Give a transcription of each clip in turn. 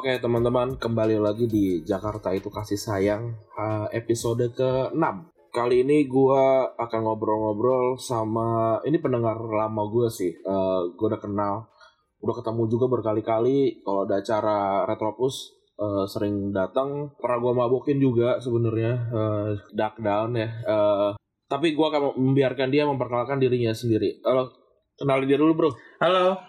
Oke teman-teman, kembali lagi di Jakarta itu kasih sayang episode ke-6 Kali ini gue akan ngobrol-ngobrol sama, ini pendengar lama gue sih uh, Gue udah kenal, udah ketemu juga berkali-kali. Kalau ada acara Retropus uh, sering datang Pernah gue mabukin juga sebenarnya uh, Dark Down ya uh, Tapi gue akan membiarkan dia memperkenalkan dirinya sendiri. Halo, kenalin dia dulu bro. Halo,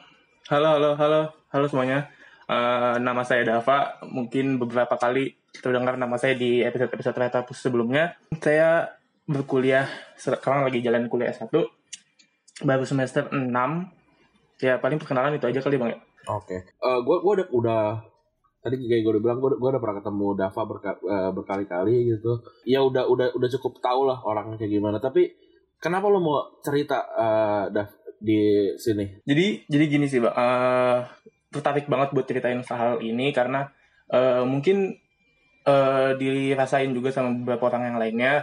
halo, halo, halo, halo semuanya. Uh, nama saya Dava. Mungkin beberapa kali terdengar nama saya di episode-episode Retapus sebelumnya. Saya berkuliah sekarang lagi jalan kuliah S1 baru semester 6. Ya paling perkenalan itu aja kali Bang ya. Oke. Uh, gue gua udah udah tadi kayak gue udah bilang gue gue udah pernah ketemu Dava berka, uh, berkali-kali gitu. Ya udah udah udah cukup tau lah orangnya kayak gimana. Tapi kenapa lo mau cerita uh, Dav di sini? Jadi jadi gini sih, Bang. Uh, tertarik banget buat ceritain hal ini karena uh, mungkin uh, dirasain juga sama beberapa orang yang lainnya.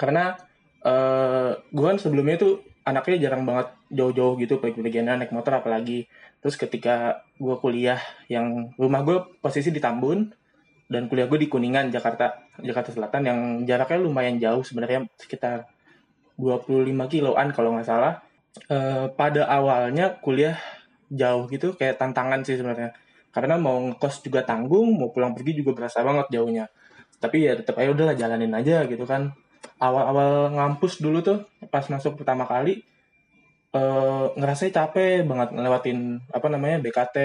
Karena uh, gue kan sebelumnya tuh anaknya jarang banget jauh-jauh gitu pergi-pergi naik motor apalagi. Terus ketika gue kuliah yang rumah gue posisi di Tambun dan kuliah gue di Kuningan Jakarta Jakarta Selatan yang jaraknya lumayan jauh sebenarnya sekitar 25 kiloan kalau nggak salah. Uh, pada awalnya kuliah jauh gitu kayak tantangan sih sebenarnya. Karena mau ngekos juga tanggung mau pulang pergi juga berasa banget jauhnya. Tapi ya tetap aja udahlah jalanin aja gitu kan. Awal-awal ngampus dulu tuh pas masuk pertama kali eh ngerasa capek banget ngelewatin apa namanya BKT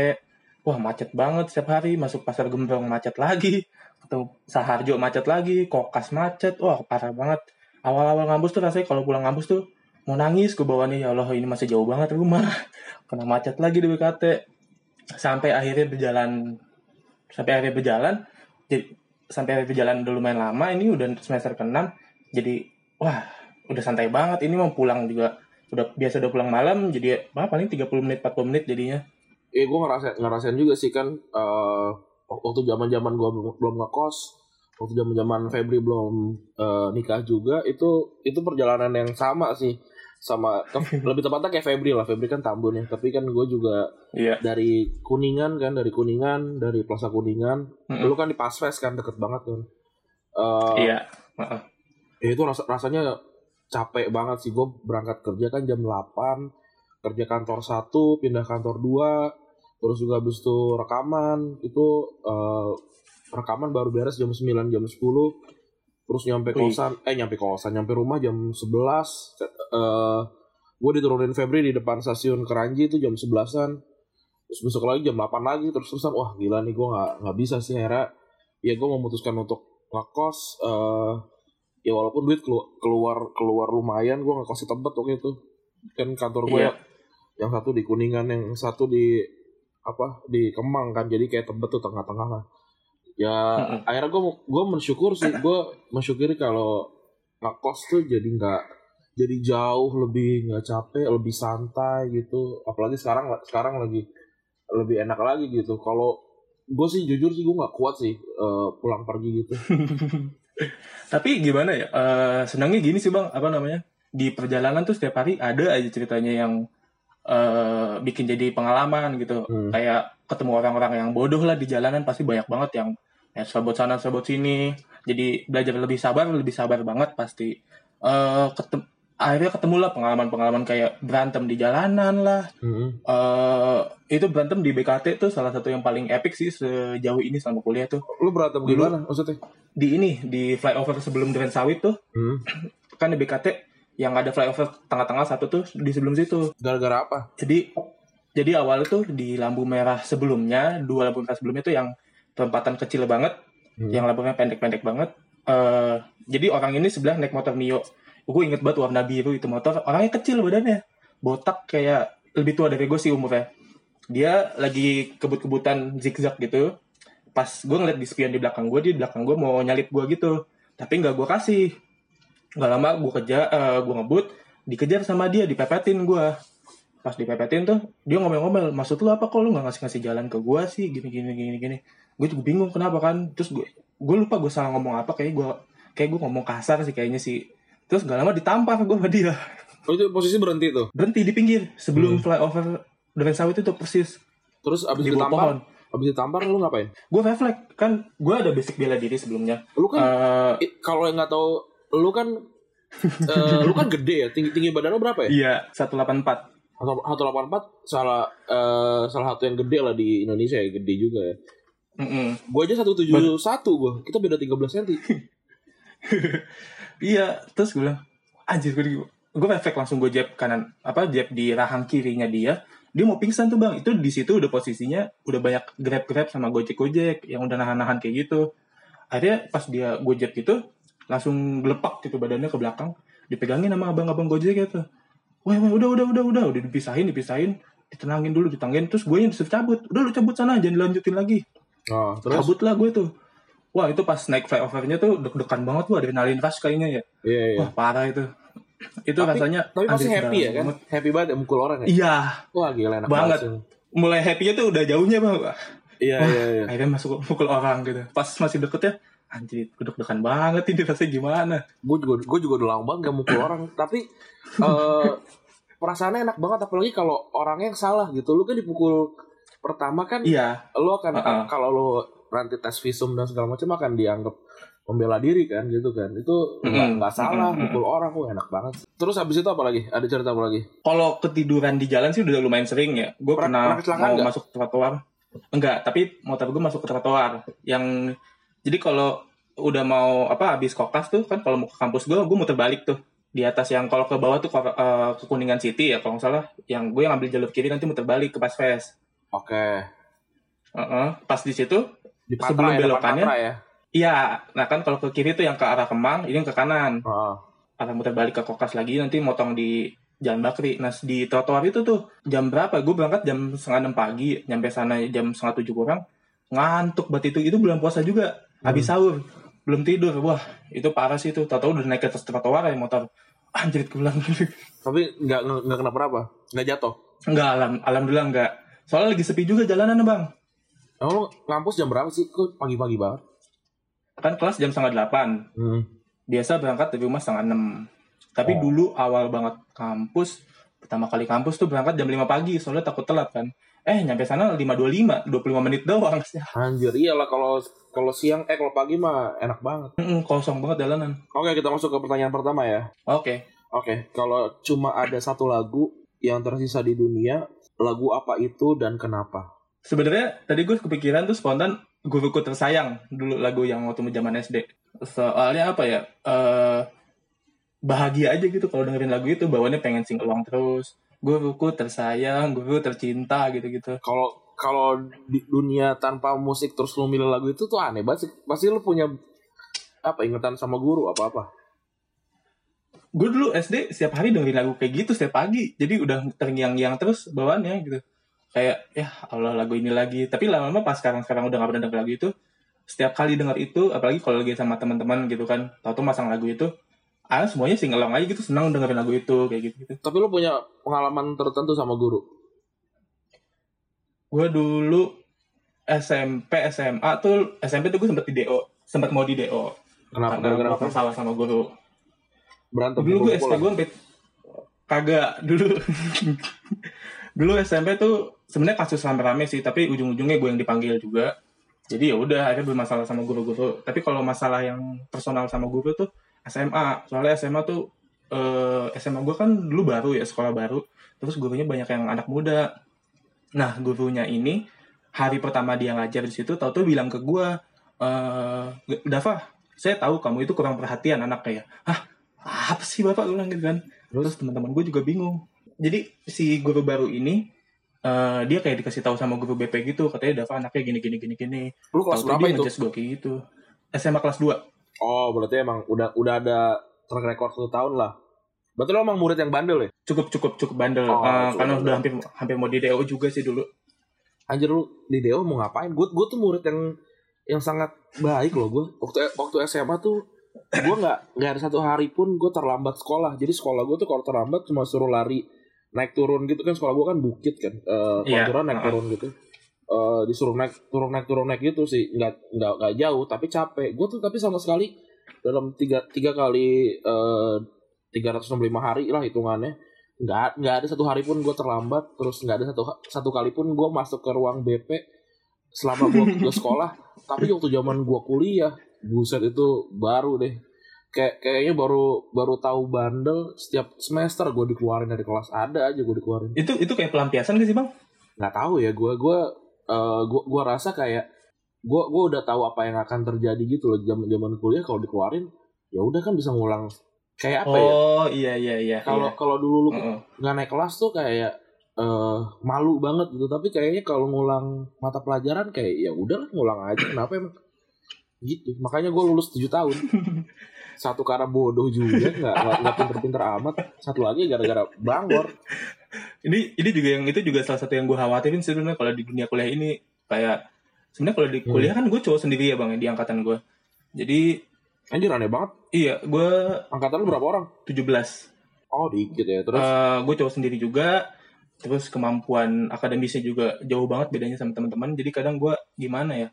wah macet banget setiap hari masuk pasar gembrong macet lagi atau Saharjo macet lagi kokas macet wah parah banget. Awal-awal ngampus tuh rasanya kalau pulang ngampus tuh mau nangis ke bawahnya ya Allah ini masih jauh banget rumah. Kena macet lagi di BKT sampai akhirnya berjalan sampai akhirnya berjalan jadi sampai akhirnya berjalan udah lumayan lama ini udah semester ke-6 jadi wah udah santai banget. Ini mau pulang juga udah biasa udah pulang malam jadi apa paling 30 menit 40 menit jadinya. Eh gue ngerasain ngerasain juga sih kan uh, waktu zaman zaman gue belum, belum ngekos waktu zaman zaman Febri belum uh, nikah juga itu itu perjalanan yang sama sih sama lebih tepatnya kayak Febri lah. Febri kan Tambun ya. Tapi kan gue juga iya. dari Kuningan kan dari Kuningan dari Plaza Kuningan. Mm-mm. dulu kan di Pasves kan deket banget kan. Eh, iya Heeh. ya itu ras- rasanya capek banget sih. Gue berangkat kerja kan jam 8 kerja kantor 1 pindah kantor 2 terus juga habis itu rekaman. Itu eh, rekaman baru beres jam 9 jam 10 terus nyampe kosan eh nyampe kosan nyampe rumah jam 11 eh gue diturunin Febri di depan stasiun Keranji itu jam 11an terus besok lagi jam 8 lagi terus terusan wah gila nih gue nggak nggak bisa sih akhirnya ya gue memutuskan untuk ngekos eh ya walaupun duit kelu- keluar keluar lumayan gue ngekos di tempat waktu itu. Kan kantor gue Iya. yang satu di kuningan yang satu di apa di kemang kan jadi kayak tebet tuh tengah-tengah lah. Ya akhirnya gue gue bersyukur sih gue mensyukuri kalau ngekos tuh jadi nggak jadi jauh lebih nggak capek lebih santai gitu apalagi sekarang sekarang lagi lebih enak lagi gitu kalau gue sih jujur sih gue nggak kuat sih eh, pulang pergi gitu Tapi gimana ya? Eh senangnya gini sih bang, apa namanya? Di perjalanan tuh setiap hari ada aja ceritanya yang eh bikin jadi pengalaman gitu. Hmm. Kayak ketemu orang-orang yang bodoh lah di jalanan pasti banyak banget yang ya, sabot sana sabot sini. Jadi belajar lebih sabar, lebih sabar banget pasti. Eh ketem akhirnya ketemu lah pengalaman-pengalaman kayak berantem di jalanan lah. Mm-mm. eh itu berantem di BKT tuh salah satu yang paling epic sih sejauh ini selama kuliah tuh. lu berantem Dulu- gimana maksudnya Di ini di flyover sebelum Duren Sawit tuh Hmm. kan di BKT yang ada flyover tengah-tengah satu tuh di sebelum situ. gara-gara apa Jadi jadi awalnya tuh di lampu merah sebelumnya, dua lampu merah sebelumnya tuh yang perempatan kecil banget Hmm. yang laburnya pendek-pendek banget. Eh, jadi orang ini sebelah naik motor Mio. Gue inget banget warna biru itu motor. Orangnya kecil badannya, botak kayak lebih tua dari gue sih umurnya. Dia lagi kebut-kebutan zigzag gitu. Pas gue ngeliat di spion di belakang gue, di belakang gue mau nyalip gue gitu. Tapi nggak gue kasih. Gak lama gue kejar, eh, gue ngebut, dikejar sama dia, dipepetin gue. Pas dipepetin tuh, dia ngomel-ngomel, maksud lu apa kok lu gak ngasih-ngasih jalan ke gue sih, gini gini gini gini. Gue juga bingung kenapa kan. Terus gue gue lupa gue salah ngomong apa, kayak gue kayak gue ngomong kasar sih kayaknya sih. Terus gak lama ditampar gue sama dia. Oh itu posisi berhenti tuh. Berhenti di pinggir sebelum Hmm. flyover Duren Sawit itu persis Terus abis di ditampar, pohon. abis ditampar lu ngapain? Gue refleks kan gue ada basic bela diri sebelumnya. Lu kan i- kalau yang nggak tahu, lu kan eh, lu kan gede ya, tinggi tinggi badan lu berapa ya? iya 184. Atau 184 salah eh, salah satu yang gede lah di Indonesia ya, gede juga ya. Mm-mm. Gua aja 171 gua. Kita beda 13 cm. Iya, terus gue bilang, anjir gue gue efek langsung gue jab kanan apa jab di rahang kirinya dia. Dia mau pingsan tuh bang. Itu di situ udah posisinya udah banyak grab grab sama gojek gojek yang udah nahan nahan kayak gitu. Akhirnya pas dia gue jab gitu langsung gelepak gitu badannya ke belakang dipegangin sama abang-abang gojek gitu. Wah wah udah udah udah udah. Udah dipisahin dipisahin ditenangin dulu ditangin. Terus gue yang disuruh cabut. Udah lu cabut sana jangan dilanjutin lagi. Oh, terus? Cabut lah gue tuh wah itu pas naik flyovernya tuh deg-degan banget tuh adrenalin rush kayaknya ya iya iya. Wah parah itu. Itu Tapi- rasanya. Tapi anjir, happy ya kan? banget. Happy banget ya mukul orang ya? Iya, Wah gila enak Banget. sih. mulai happy-nya tuh udah jauhnya bang. Iya Wah. iya iya. Akhirnya masuk pukul orang gitu. Pas masih deket ya, anjir, deg-degan banget ini rasanya gimana. Gue juga gue juga udah lama banget gak mukul orang. Tapi eh perasaannya enak banget apalagi kalau orangnya yang salah gitu. Lu kan dipukul pertama kan Iya, lu akan Uh-uh. kalau lu nanti tes visum dan segala macam akan dianggap membela diri kan gitu kan itu nggak nggak salah Mm-mm. mukul orang kok enak banget terus habis itu apa lagi ada cerita apa lagi kalau ketiduran di jalan sih udah lumayan sering ya. Gue Pernah- pernah mau nggak? masuk ke trotoar. Enggak, tapi motor gue masuk ke trotoar. Yang jadi kalau udah mau apa habis kokas tuh kan kalau mau ke kampus gue, gue muter balik tuh di atas yang kalau ke bawah tuh ke, eh, ke Kuningan City ya kalau nggak salah. Yang gue yang ambil jalur kiri nanti muter balik ke Pasves. oke Heeh, pas di situ di Sebelum Patra ya, depan belokannya? Patra ya Iya, nah kan kalau ke kiri tuh yang ke arah Kemang, ini yang ke kanan. Heeh. Arah muter balik ke Kokas lagi, nanti motong di Jalan Bakri. Nah, di trotoar itu tuh jam berapa? Gue berangkat jam setengah enam pagi, nyampe sana jam setengah tujuh kurang. Ngantuk banget itu. Itu bulan puasa juga. Habis sahur. Belum tidur. Wah, itu parah sih itu. Tahu-tahu udah naik ke atas trotoar ya motor. Anjir, gue bilang. tapi nggak nggak nggak kenapa apa nggak jatuh enggak, alam, alhamdulillah enggak. Soalnya lagi sepi juga jalanan, Bang. Emang lu ngampus jam berapa sih? Kok pagi-pagi banget? Kan kelas jam setengah delapan. Hmm. biasa berangkat dari rumah setengah enam tapi Oh. dulu awal banget kampus pertama kali kampus tuh berangkat jam 5 pagi soalnya takut telat kan eh nyampe sana 5.25 25 menit doang Anjir, iyalah kalau kalau siang eh kalau pagi mah enak banget. Mm, kosong banget jalanan Oke, kita masuk ke pertanyaan pertama ya. oke Oke, kalau cuma ada satu lagu yang tersisa di dunia, lagu apa itu dan kenapa? Sebenarnya tadi gue kepikiran tuh spontan guruku tersayang dulu lagu yang waktu zaman SD soalnya apa ya eh bahagia aja gitu kalau dengerin lagu itu bawaannya pengen sing along terus. Guruku tersayang guru tercinta gitu gitu Kalau kalau di dunia tanpa musik terus lu milih lagu itu tuh aneh banget sih. Pasti lu punya apa ingatan sama guru apa apa? gue dulu SD setiap hari dengerin lagu kayak gitu setiap pagi. Jadi udah terngiang-ngiang terus bawaannya gitu kayak ya Allah lagu ini lagi tapi lama-lama pas sekarang-sekarang udah gak pernah denger lagu itu setiap kali denger itu apalagi kalau lagi sama teman-teman gitu kan tau-tau masang lagu itu ah semuanya singelong aja gitu senang dengerin lagu itu kayak gitu gitu Tapi lu punya pengalaman tertentu sama guru? gue dulu SMP SMA tuh SMP tuh gue sempet di DO sempet mau di DO Kenapa? karena Gara-gara gue apa? masalah sama guru Berantem. dulu gue pukul-pukulan? gue sampai kagak dulu dulu SMP tuh sebenarnya kasus rame-rame sih tapi ujung-ujungnya gue yang dipanggil juga. Jadi ya udah akhirnya bermasalah sama guru-guru tapi kalau masalah yang personal sama guru tuh SMA soalnya SMA tuh eh, SMA gue kan dulu baru ya sekolah baru. Terus gurunya banyak yang anak muda. Nah gurunya ini hari pertama dia ngajar di situ tau tuh bilang ke gue eh Dava saya tahu kamu itu kurang perhatian anaknya ya. Hah apa sih bapak? Gue bilang gitu kan. Terus teman-teman gue juga bingung jadi si guru baru ini eh, dia kayak dikasih tahu sama guru BP gitu katanya Dava anaknya gini gini gini gini Lu kelas Tahu-tahu berapa itu? gue kayak gitu SMA kelas 2. Oh, berarti emang udah udah ada track record satu tahun lah. Berarti lo emang murid yang bandel ya? Cukup cukup cukup bandel. Oh, Eh, cukup karena bandel. udah hampir hampir mau di DO juga sih dulu. Anjir lu di Deo mau ngapain? Gue gue tuh murid yang yang sangat baik loh gue. Waktu waktu SMA tuh gue nggak nggak ada satu hari pun gue terlambat sekolah. Jadi sekolah gue tuh kalau terlambat cuma suruh lari naik turun gitu kan sekolah gue kan bukit kan. Eh Iya, konturan naik heeh. turun gitu. Eh disuruh naik turun naik turun naik gitu sih nggak nggak nggak jauh tapi capek. Gue tuh tapi sama sekali dalam tiga tiga kali eh 365 hari lah hitungannya nggak nggak ada satu hari pun gue terlambat terus nggak ada satu satu kali pun gue masuk ke ruang BP selama gue ke sekolah tapi waktu zaman gue kuliah buset itu baru deh kayak kayaknya baru baru tahu bandel setiap semester gue dikeluarin dari kelas ada aja gue dikeluarin Itu itu kayak pelampiasan gak sih, Bang? nggak tahu ya gue gue eh, gue gue rasa kayak gue gue udah tahu apa yang akan terjadi gitu loh zaman zaman kuliah kalau dikeluarin ya udah kan bisa ngulang kayak apa ya Oh, iya iya iya. kalau iya. kalau dulu lu Heeh. nggak naik kelas tuh kayak eh malu banget gitu tapi kayaknya kalau ngulang mata pelajaran kayak ya udahlah ngulang aja kenapa emang gitu. Makanya gue lulus 7 tahun. Satu karena bodoh juga nggak nggak pinter-pinter amat. Satu lagi gara-gara bangor. Ini ini juga yang itu juga salah satu yang gue khawatirin sih sebenarnya kalau di dunia kuliah ini. Kayak sebenarnya kalau di Hmm. kuliah kan gue cowok sendiri ya bang ya, di angkatan gue. Jadi anjir aneh banget. Iya gue angkatan lu berapa orang? 17 oh dikit ya terus? Eh, gue cowok sendiri juga. Terus kemampuan akademisnya juga jauh banget bedanya sama teman-teman. Jadi kadang gue gimana ya?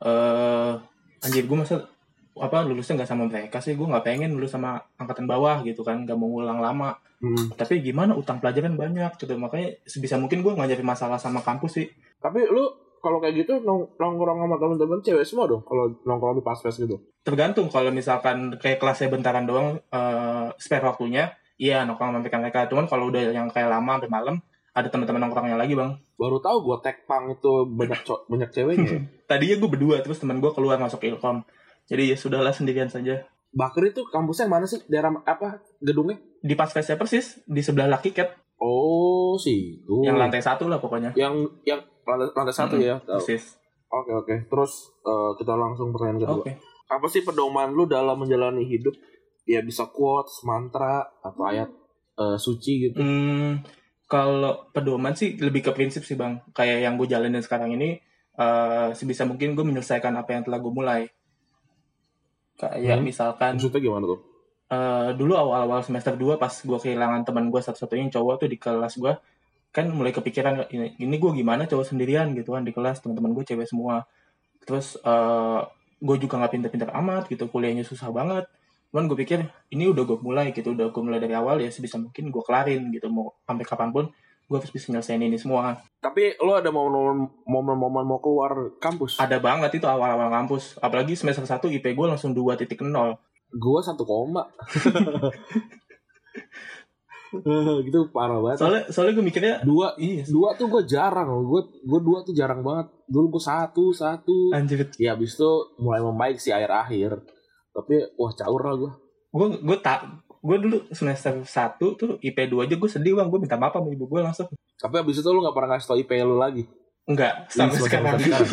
Eh anjir gue masa apa lulusnya nggak sama mereka sih. Gue nggak pengen lulus sama angkatan bawah gitu kan. Nggak mau ngulang lama. Hmm. tapi gimana utang pelajaran banyak gitu. Makanya sebisa mungkin gue nggak jadi masalah sama kampus sih. Tapi lu kalau kayak gitu nong nongkrong sama temen-temen cewek semua dong? Kalau nongkrong di pas-pas gitu? Tergantung. Kalau misalkan kayak kelasnya bentaran doang eh spare waktunya iya nongkrong sama mereka mereka cuman kalau udah yang kayak lama sampai malam ada teman-teman nongkrongnya lagi bang baru tahu gue tag pang itu banyak co- banyak ceweknya ya. tadinya gue berdua terus teman gue keluar masuk ilkom jadi ya sudahlah sendirian saja Bakri itu kampusnya yang mana sih? Daerah apa? Gedungnya? di pas face persis di sebelah laki cat Oh, sih. yang lantai satu lah pokoknya Yang yang lantai, lantai satu Mm-mm, ya. Tahu. persis Oke oke. Terus eh, kita langsung pertanyaan kedua. oke Apa sih pedoman lu dalam menjalani hidup? Ya bisa quotes, mantra atau ayat eh, suci gitu. Hmm, kalau pedoman sih lebih ke prinsip sih bang. Kayak yang gue jalanin sekarang ini, eh sebisa mungkin gue menyelesaikan apa yang telah gue mulai. Kayak Hmm. misalkan Maksudnya gimana tuh? eh, dulu awal-awal semester 2 pas gue kehilangan teman gue satu-satunya cowok tuh di kelas gue, kan mulai kepikiran ini, ini gue gimana cowok sendirian gitu kan di kelas teman-teman gue cewek semua. Terus eh gue juga nggak pinter-pinter amat gitu, kuliahnya susah banget. Cuman gue pikir ini udah gue mulai gitu, udah gue mulai dari awal ya sebisa mungkin gue kelarin gitu mau sampai kapan pun gue harus bisa nyelesain ini semua. Tapi lu ada momen-momen mau keluar kampus? Ada banget itu awal-awal kampus, apalagi semester 1 IP gue langsung 2.0. Gua satu koma. gitu parah banget. Soalnya soalnya gue mikirnya Dua iya dua tuh gue jarang loh. Gue gue dua tuh jarang banget. Dulu gue satu satu. anjir Ya abis itu mulai membaik sih akhir-akhir. Tapi wah caur lah gue. gue gue tak gue dulu semester 1 tuh IP 2 aja gue sedih bang gue minta maaf sama ibu gue langsung Tapi abis itu lu gak pernah ngasih tau IP lu lagi. enggak sampai Iya, sekarang sampai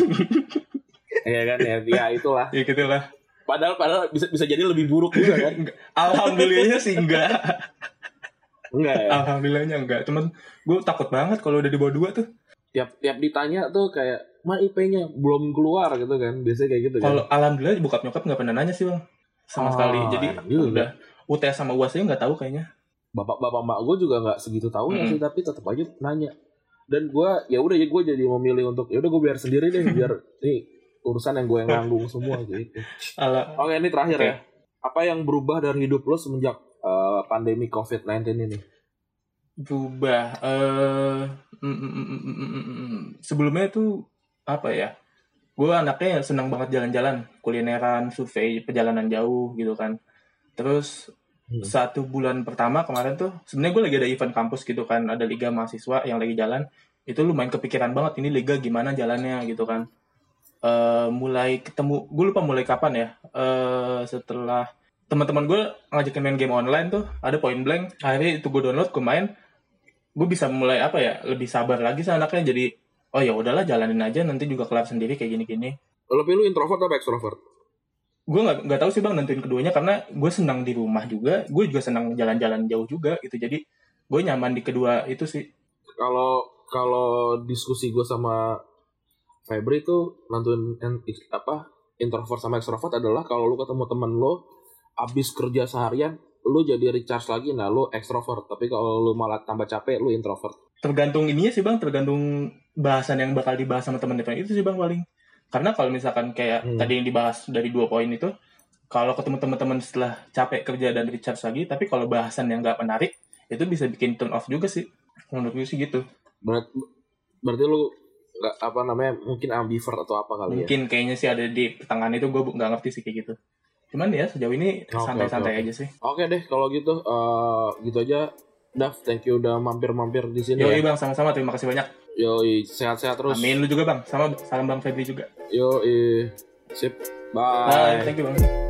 Iya kan ya, ya itulah. ya gitu lah Padahal padahal bisa bisa jadi lebih buruk juga kan. Alhamdulillahnya sih enggak Enggak ya. alhamdulillahnya enggak cuman gue takut banget kalau udah di bawah dua tuh Tiap tiap ditanya tuh kayak ma IP-nya belum keluar gitu kan. Biasanya kayak gitu kan. kalau alhamdulillah bokap nyokap nggak pernah nanya sih bang sama Ah, sekali jadi juga. udah UTS sama UAS aja nggak tahu kayaknya Bapak bapak mak gue juga nggak segitu tahu Mm. sih tapi tetap aja nanya. Dan gue ya udah ya gue jadi memilih untuk ya udah gue biar sendiri deh biar nih urusan yang gue yang nanggung semua gitu. ala Oke ini terakhir Oke. ya. Apa yang berubah dari hidup lo semenjak eh, pandemi COVID-19 ini? berubah mm, mm, mm, mm, mm, mm. sebelumnya tuh apa ya gue anaknya yang senang banget jalan-jalan kulineran survei perjalanan jauh gitu kan terus Hmm. satu bulan pertama kemarin tuh sebenarnya gue lagi ada event kampus gitu kan ada liga mahasiswa yang lagi jalan itu lumayan kepikiran banget ini liga gimana jalannya gitu kan Eh mulai ketemu gue lupa mulai kapan ya eh setelah teman-teman gue ngajakin main game online tuh ada point blank akhirnya itu gue download gue main gue bisa mulai apa ya lebih sabar lagi sama anaknya jadi oh ya udahlah jalanin aja nanti juga kelar sendiri kayak gini-gini. Lo pilih introvert apa extrovert? gue nggak nggak tahu sih bang nentuin keduanya karena gue senang di rumah juga gue juga senang jalan-jalan jauh juga gitu. Jadi gue nyaman di kedua itu sih. Kalau kalau diskusi gue sama Febri tuh nentuin en- apa introvert sama extrovert adalah kalau lu ketemu temen lu abis kerja seharian lu jadi recharge lagi nah lu extrovert. Tapi kalau lu malah tambah capek lu introvert tergantung ininya sih bang. Tergantung bahasan yang bakal dibahas sama teman-teman itu sih bang paling. Karena kalau misalkan kayak Hmm. tadi yang dibahas dari dua poin itu kalau ketemu teman-teman setelah capek kerja dan recharge lagi tapi kalau bahasan yang nggak menarik itu bisa bikin turn off juga sih. Menurut gue sih gitu. Berat, berarti lu nggak apa namanya mungkin ambivert atau apa kali ya? Mungkin kayaknya sih ada di pertengahan itu gue nggak ngerti sih kayak gitu. Cuman ya sejauh ini santai-santai oke, oke. aja sih. Oke deh kalau gitu eh gitu aja Dav thank you udah mampir-mampir di sini Yoi ya. Bang sama-sama terima kasih banyak. Yoi, sehat-sehat terus. Amin lu juga bang. Sama salam bang Febri juga. Yoi, sip. Bye. Bye thank you bang